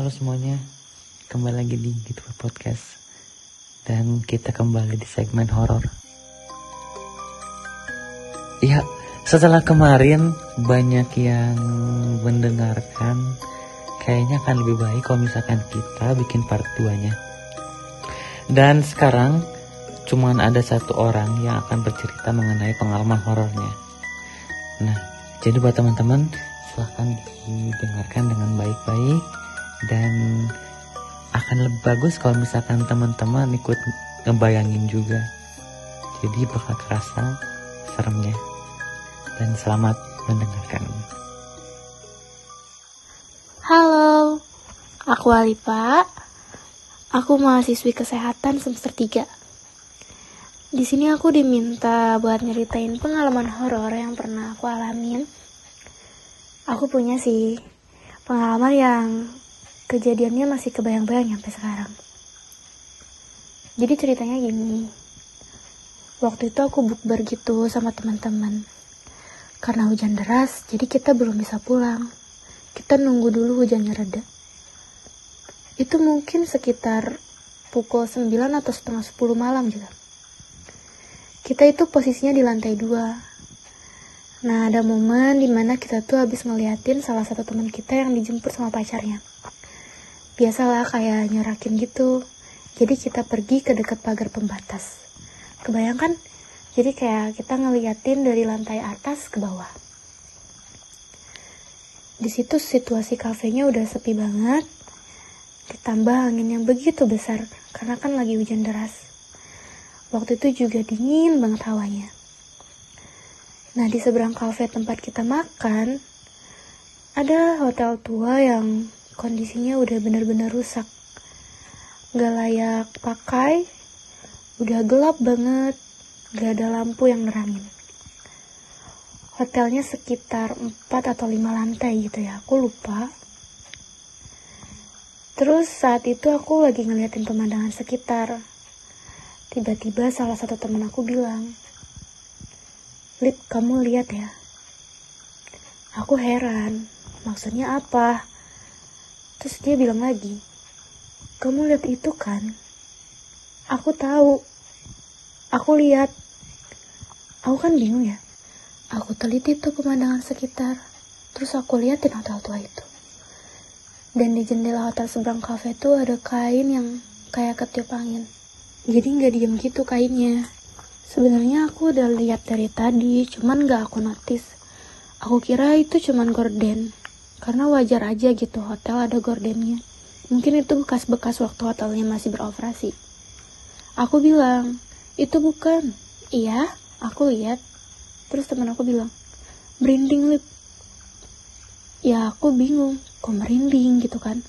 Halo semuanya, kembali lagi di Gitu Podcast dan kita kembali di segmen horor. Ya, setelah kemarin banyak yang mendengarkan, kayaknya akan lebih baik kalau misalkan kita bikin part 2-nya. Dan sekarang cuman ada satu orang yang akan bercerita mengenai pengalaman horornya. Nah, jadi buat teman-teman silahkan didengarkan dengan baik-baik dan akan lebih bagus kalau misalkan teman-teman ikut ngebayangin juga jadi bakal kerasa seremnya dan selamat mendengarkan Halo, aku Alipa. Aku mahasiswi kesehatan semester 3. Di sini aku diminta buat nyeritain pengalaman horor yang pernah aku alamin aku punya sih pengalaman yang kejadiannya masih kebayang-bayang sampai sekarang. Jadi ceritanya gini. Waktu itu aku bukber gitu sama teman-teman. Karena hujan deras, jadi kita belum bisa pulang. Kita nunggu dulu hujannya reda. Itu mungkin sekitar pukul 9 atau setengah 10 malam juga. Kita itu posisinya di lantai 2, Nah, ada momen di mana kita tuh habis ngeliatin salah satu teman kita yang dijemput sama pacarnya. Biasalah kayak nyorakin gitu. Jadi kita pergi ke dekat pagar pembatas. Kebayangkan? Jadi kayak kita ngeliatin dari lantai atas ke bawah. Di situ situasi kafenya udah sepi banget. Ditambah angin yang begitu besar karena kan lagi hujan deras. Waktu itu juga dingin banget hawanya. Nah, di seberang kafe tempat kita makan, ada hotel tua yang kondisinya udah bener-bener rusak. Gak layak pakai, udah gelap banget, gak ada lampu yang nerangin. Hotelnya sekitar 4 atau 5 lantai gitu ya, aku lupa. Terus saat itu aku lagi ngeliatin pemandangan sekitar. Tiba-tiba salah satu teman aku bilang, Lip, kamu lihat ya. Aku heran, maksudnya apa? Terus dia bilang lagi, kamu lihat itu kan? Aku tahu. Aku lihat. Aku kan bingung ya. Aku teliti tuh pemandangan sekitar. Terus aku liatin hotel tua itu. Dan di jendela hotel seberang kafe tuh ada kain yang kayak ketiup angin. Jadi nggak diem gitu kainnya. Sebenarnya aku udah lihat dari tadi, cuman gak aku notice. Aku kira itu cuman gorden, karena wajar aja gitu hotel ada gordennya. Mungkin itu bekas-bekas waktu hotelnya masih beroperasi. Aku bilang, itu bukan. Iya, aku lihat. Terus teman aku bilang, merinding lip. Ya aku bingung, kok merinding gitu kan.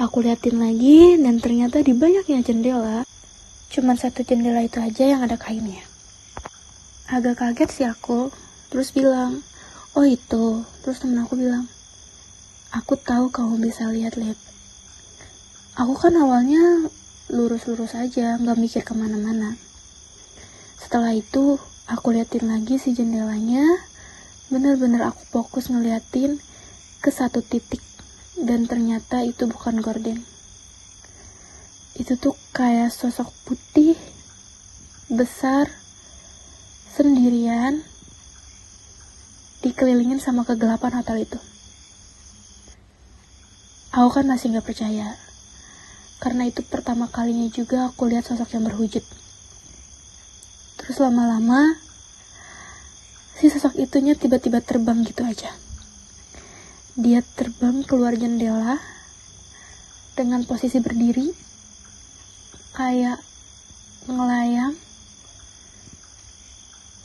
Aku liatin lagi dan ternyata di banyaknya jendela Cuman satu jendela itu aja yang ada kainnya. Agak kaget sih aku, terus bilang, oh itu. Terus temen aku bilang, aku tahu kamu bisa lihat-lihat. Aku kan awalnya lurus-lurus aja, nggak mikir ke mana-mana. Setelah itu, aku liatin lagi si jendelanya, bener-bener aku fokus ngeliatin ke satu titik, dan ternyata itu bukan gorden itu tuh kayak sosok putih besar sendirian dikelilingin sama kegelapan hotel itu aku kan masih gak percaya. Karena itu pertama kalinya juga aku lihat sosok yang berwujud. Terus lama-lama si sosok itunya tiba-tiba terbang gitu aja. Dia terbang keluar jendela dengan posisi berdiri kayak ngelayang.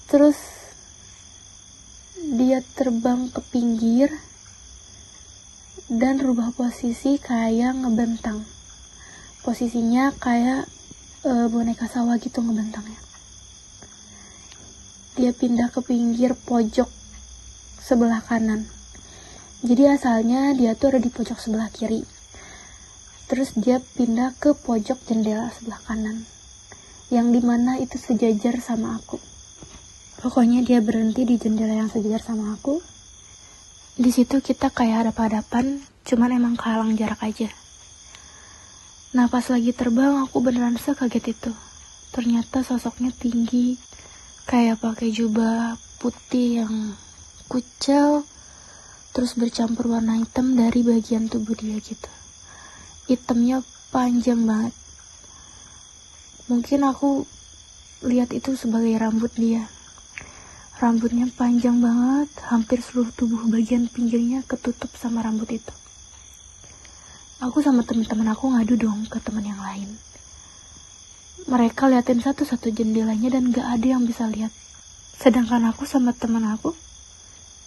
Terus dia terbang ke pinggir dan rubah posisi kayak ngebentang. Posisinya kayak e, boneka sawah gitu ngebentangnya. Dia pindah ke pinggir pojok sebelah kanan. Jadi asalnya dia tuh ada di pojok sebelah kiri. Terus dia pindah ke pojok jendela sebelah kanan. Yang di mana itu sejajar sama aku. Pokoknya dia berhenti di jendela yang sejajar sama aku di situ kita kayak ada hadapan cuman emang kehalang jarak aja. Nah pas lagi terbang aku beneran sekaget itu. Ternyata sosoknya tinggi, kayak pakai jubah putih yang kucel, terus bercampur warna hitam dari bagian tubuh dia gitu. Hitamnya panjang banget. Mungkin aku lihat itu sebagai rambut dia. Rambutnya panjang banget, hampir seluruh tubuh bagian pinggirnya ketutup sama rambut itu. Aku sama teman-teman aku ngadu dong ke teman yang lain. Mereka liatin satu-satu jendelanya dan gak ada yang bisa lihat. Sedangkan aku sama teman aku,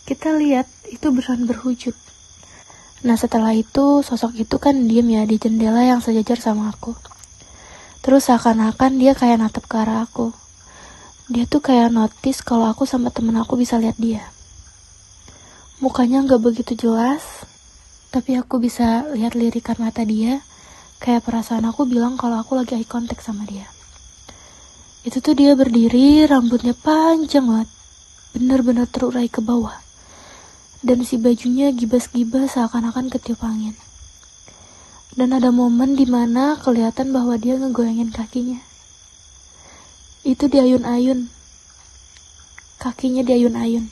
kita lihat itu beran berwujud. Nah setelah itu sosok itu kan diem ya di jendela yang sejajar sama aku. Terus seakan-akan dia kayak natap ke arah aku. Dia tuh kayak notice kalau aku sama temen aku bisa lihat dia. Mukanya nggak begitu jelas, tapi aku bisa lihat lirikan mata dia. Kayak perasaan aku bilang kalau aku lagi eye contact sama dia. Itu tuh dia berdiri, rambutnya panjang banget. Bener-bener terurai ke bawah. Dan si bajunya gibas-gibas seakan-akan ketiup angin. Dan ada momen di mana kelihatan bahwa dia ngegoyangin kakinya itu diayun-ayun. Kakinya diayun-ayun.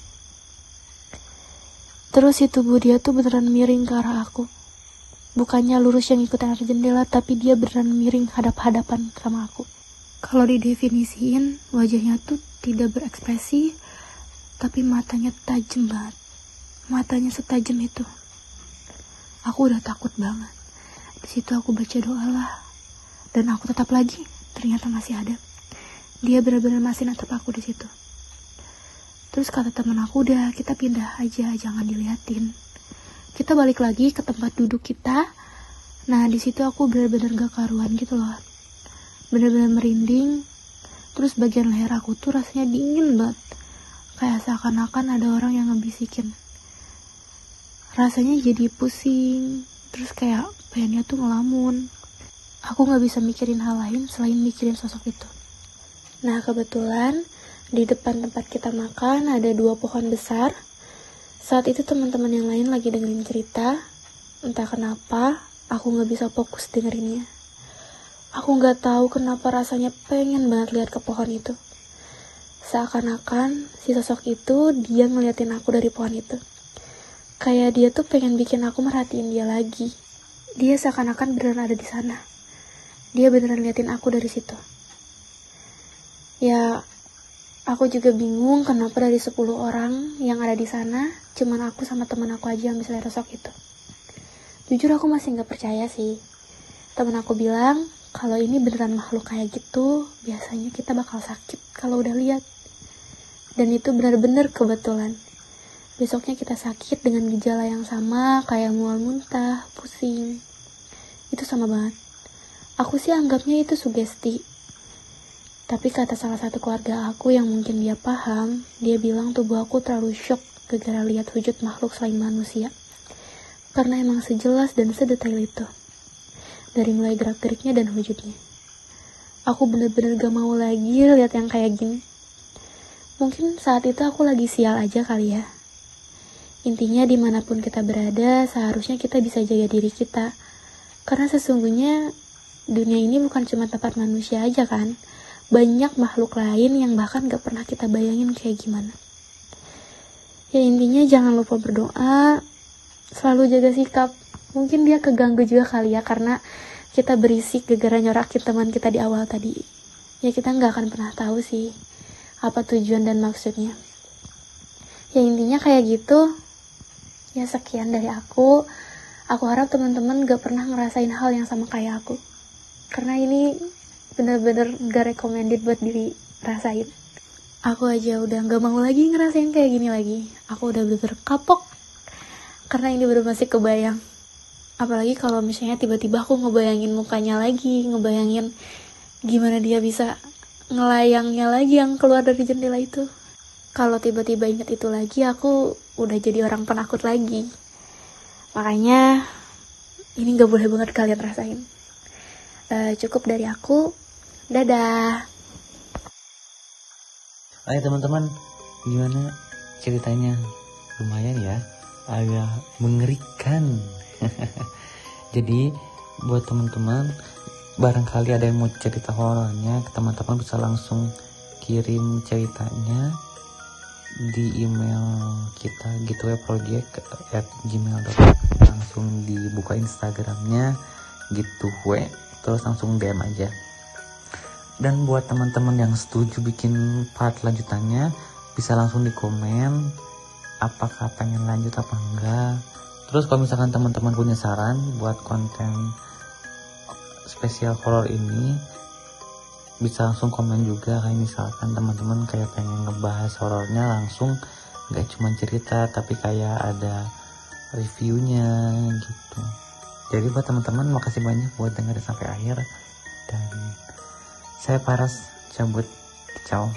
Terus si tubuh dia tuh beneran miring ke arah aku. Bukannya lurus yang ikutan arah jendela, tapi dia beneran miring hadap-hadapan sama aku. Kalau didefinisiin, wajahnya tuh tidak berekspresi, tapi matanya tajam banget. Matanya setajam itu. Aku udah takut banget. Di situ aku baca doa lah. Dan aku tetap lagi, ternyata masih ada dia benar-benar masih natap aku di situ. Terus kata temen aku udah kita pindah aja jangan diliatin. Kita balik lagi ke tempat duduk kita. Nah di situ aku benar-benar gak karuan gitu loh. Benar-benar merinding. Terus bagian leher aku tuh rasanya dingin banget. Kayak seakan-akan ada orang yang ngebisikin. Rasanya jadi pusing. Terus kayak pengennya tuh ngelamun. Aku nggak bisa mikirin hal lain selain mikirin sosok itu Nah, kebetulan di depan tempat kita makan ada dua pohon besar. Saat itu teman-teman yang lain lagi dengerin cerita. Entah kenapa, aku nggak bisa fokus dengerinnya. Aku nggak tahu kenapa rasanya pengen banget lihat ke pohon itu. Seakan-akan si sosok itu dia ngeliatin aku dari pohon itu. Kayak dia tuh pengen bikin aku merhatiin dia lagi. Dia seakan-akan beneran ada di sana. Dia beneran liatin aku dari situ. Ya, aku juga bingung kenapa dari 10 orang yang ada di sana, cuman aku sama temen aku aja yang bisa lihat sosok itu. Jujur aku masih nggak percaya sih. Temen aku bilang, kalau ini beneran makhluk kayak gitu, biasanya kita bakal sakit kalau udah lihat. Dan itu benar-benar kebetulan. Besoknya kita sakit dengan gejala yang sama, kayak mual muntah, pusing. Itu sama banget. Aku sih anggapnya itu sugesti, tapi kata salah satu keluarga aku yang mungkin dia paham, dia bilang tubuh aku terlalu shock gara lihat wujud makhluk selain manusia. Karena emang sejelas dan sedetail itu. Dari mulai gerak-geriknya dan wujudnya. Aku bener-bener gak mau lagi lihat yang kayak gini. Mungkin saat itu aku lagi sial aja kali ya. Intinya di mana pun kita berada, seharusnya kita bisa jaga diri kita. Karena sesungguhnya dunia ini bukan cuma tempat manusia aja kan banyak makhluk lain yang bahkan gak pernah kita bayangin kayak gimana. Ya intinya jangan lupa berdoa, selalu jaga sikap. Mungkin dia keganggu juga kali ya karena kita berisik gara-gara nyorakin teman kita di awal tadi. Ya kita nggak akan pernah tahu sih apa tujuan dan maksudnya. Ya intinya kayak gitu. Ya sekian dari aku. Aku harap teman-teman gak pernah ngerasain hal yang sama kayak aku. Karena ini bener-bener gak recommended buat diri rasain aku aja udah gak mau lagi ngerasain kayak gini lagi. Aku udah bener-bener kapok. Karena ini baru masih kebayang. Apalagi kalau misalnya tiba-tiba aku ngebayangin mukanya lagi ngebayangin gimana dia bisa ngelayangnya lagi yang keluar dari jendela itu. Kalau tiba-tiba inget itu lagi aku udah jadi orang penakut lagi. Makanya ini gak boleh banget kalian rasain. Uh, cukup dari aku Dadah. Ayo teman-teman, gimana ceritanya? Lumayan ya, agak mengerikan. jadi buat teman-teman barangkali ada yang mau cerita horornya teman-teman bisa langsung kirim ceritanya di email kita gitu ya project gmail.com langsung dibuka instagramnya gitu we terus langsung DM aja dan buat teman-teman yang setuju bikin part lanjutannya bisa langsung di komen apakah pengen lanjut apa enggak. Terus kalau misalkan teman-teman punya saran buat konten spesial horror ini bisa langsung komen juga. Kayak misalkan teman-teman kayak pengen ngebahas horornya langsung nggak cuma cerita tapi kayak ada reviewnya gitu. Jadi buat teman-teman makasih banyak buat dengerin sampai akhir. Dan saya Paras cabut ciao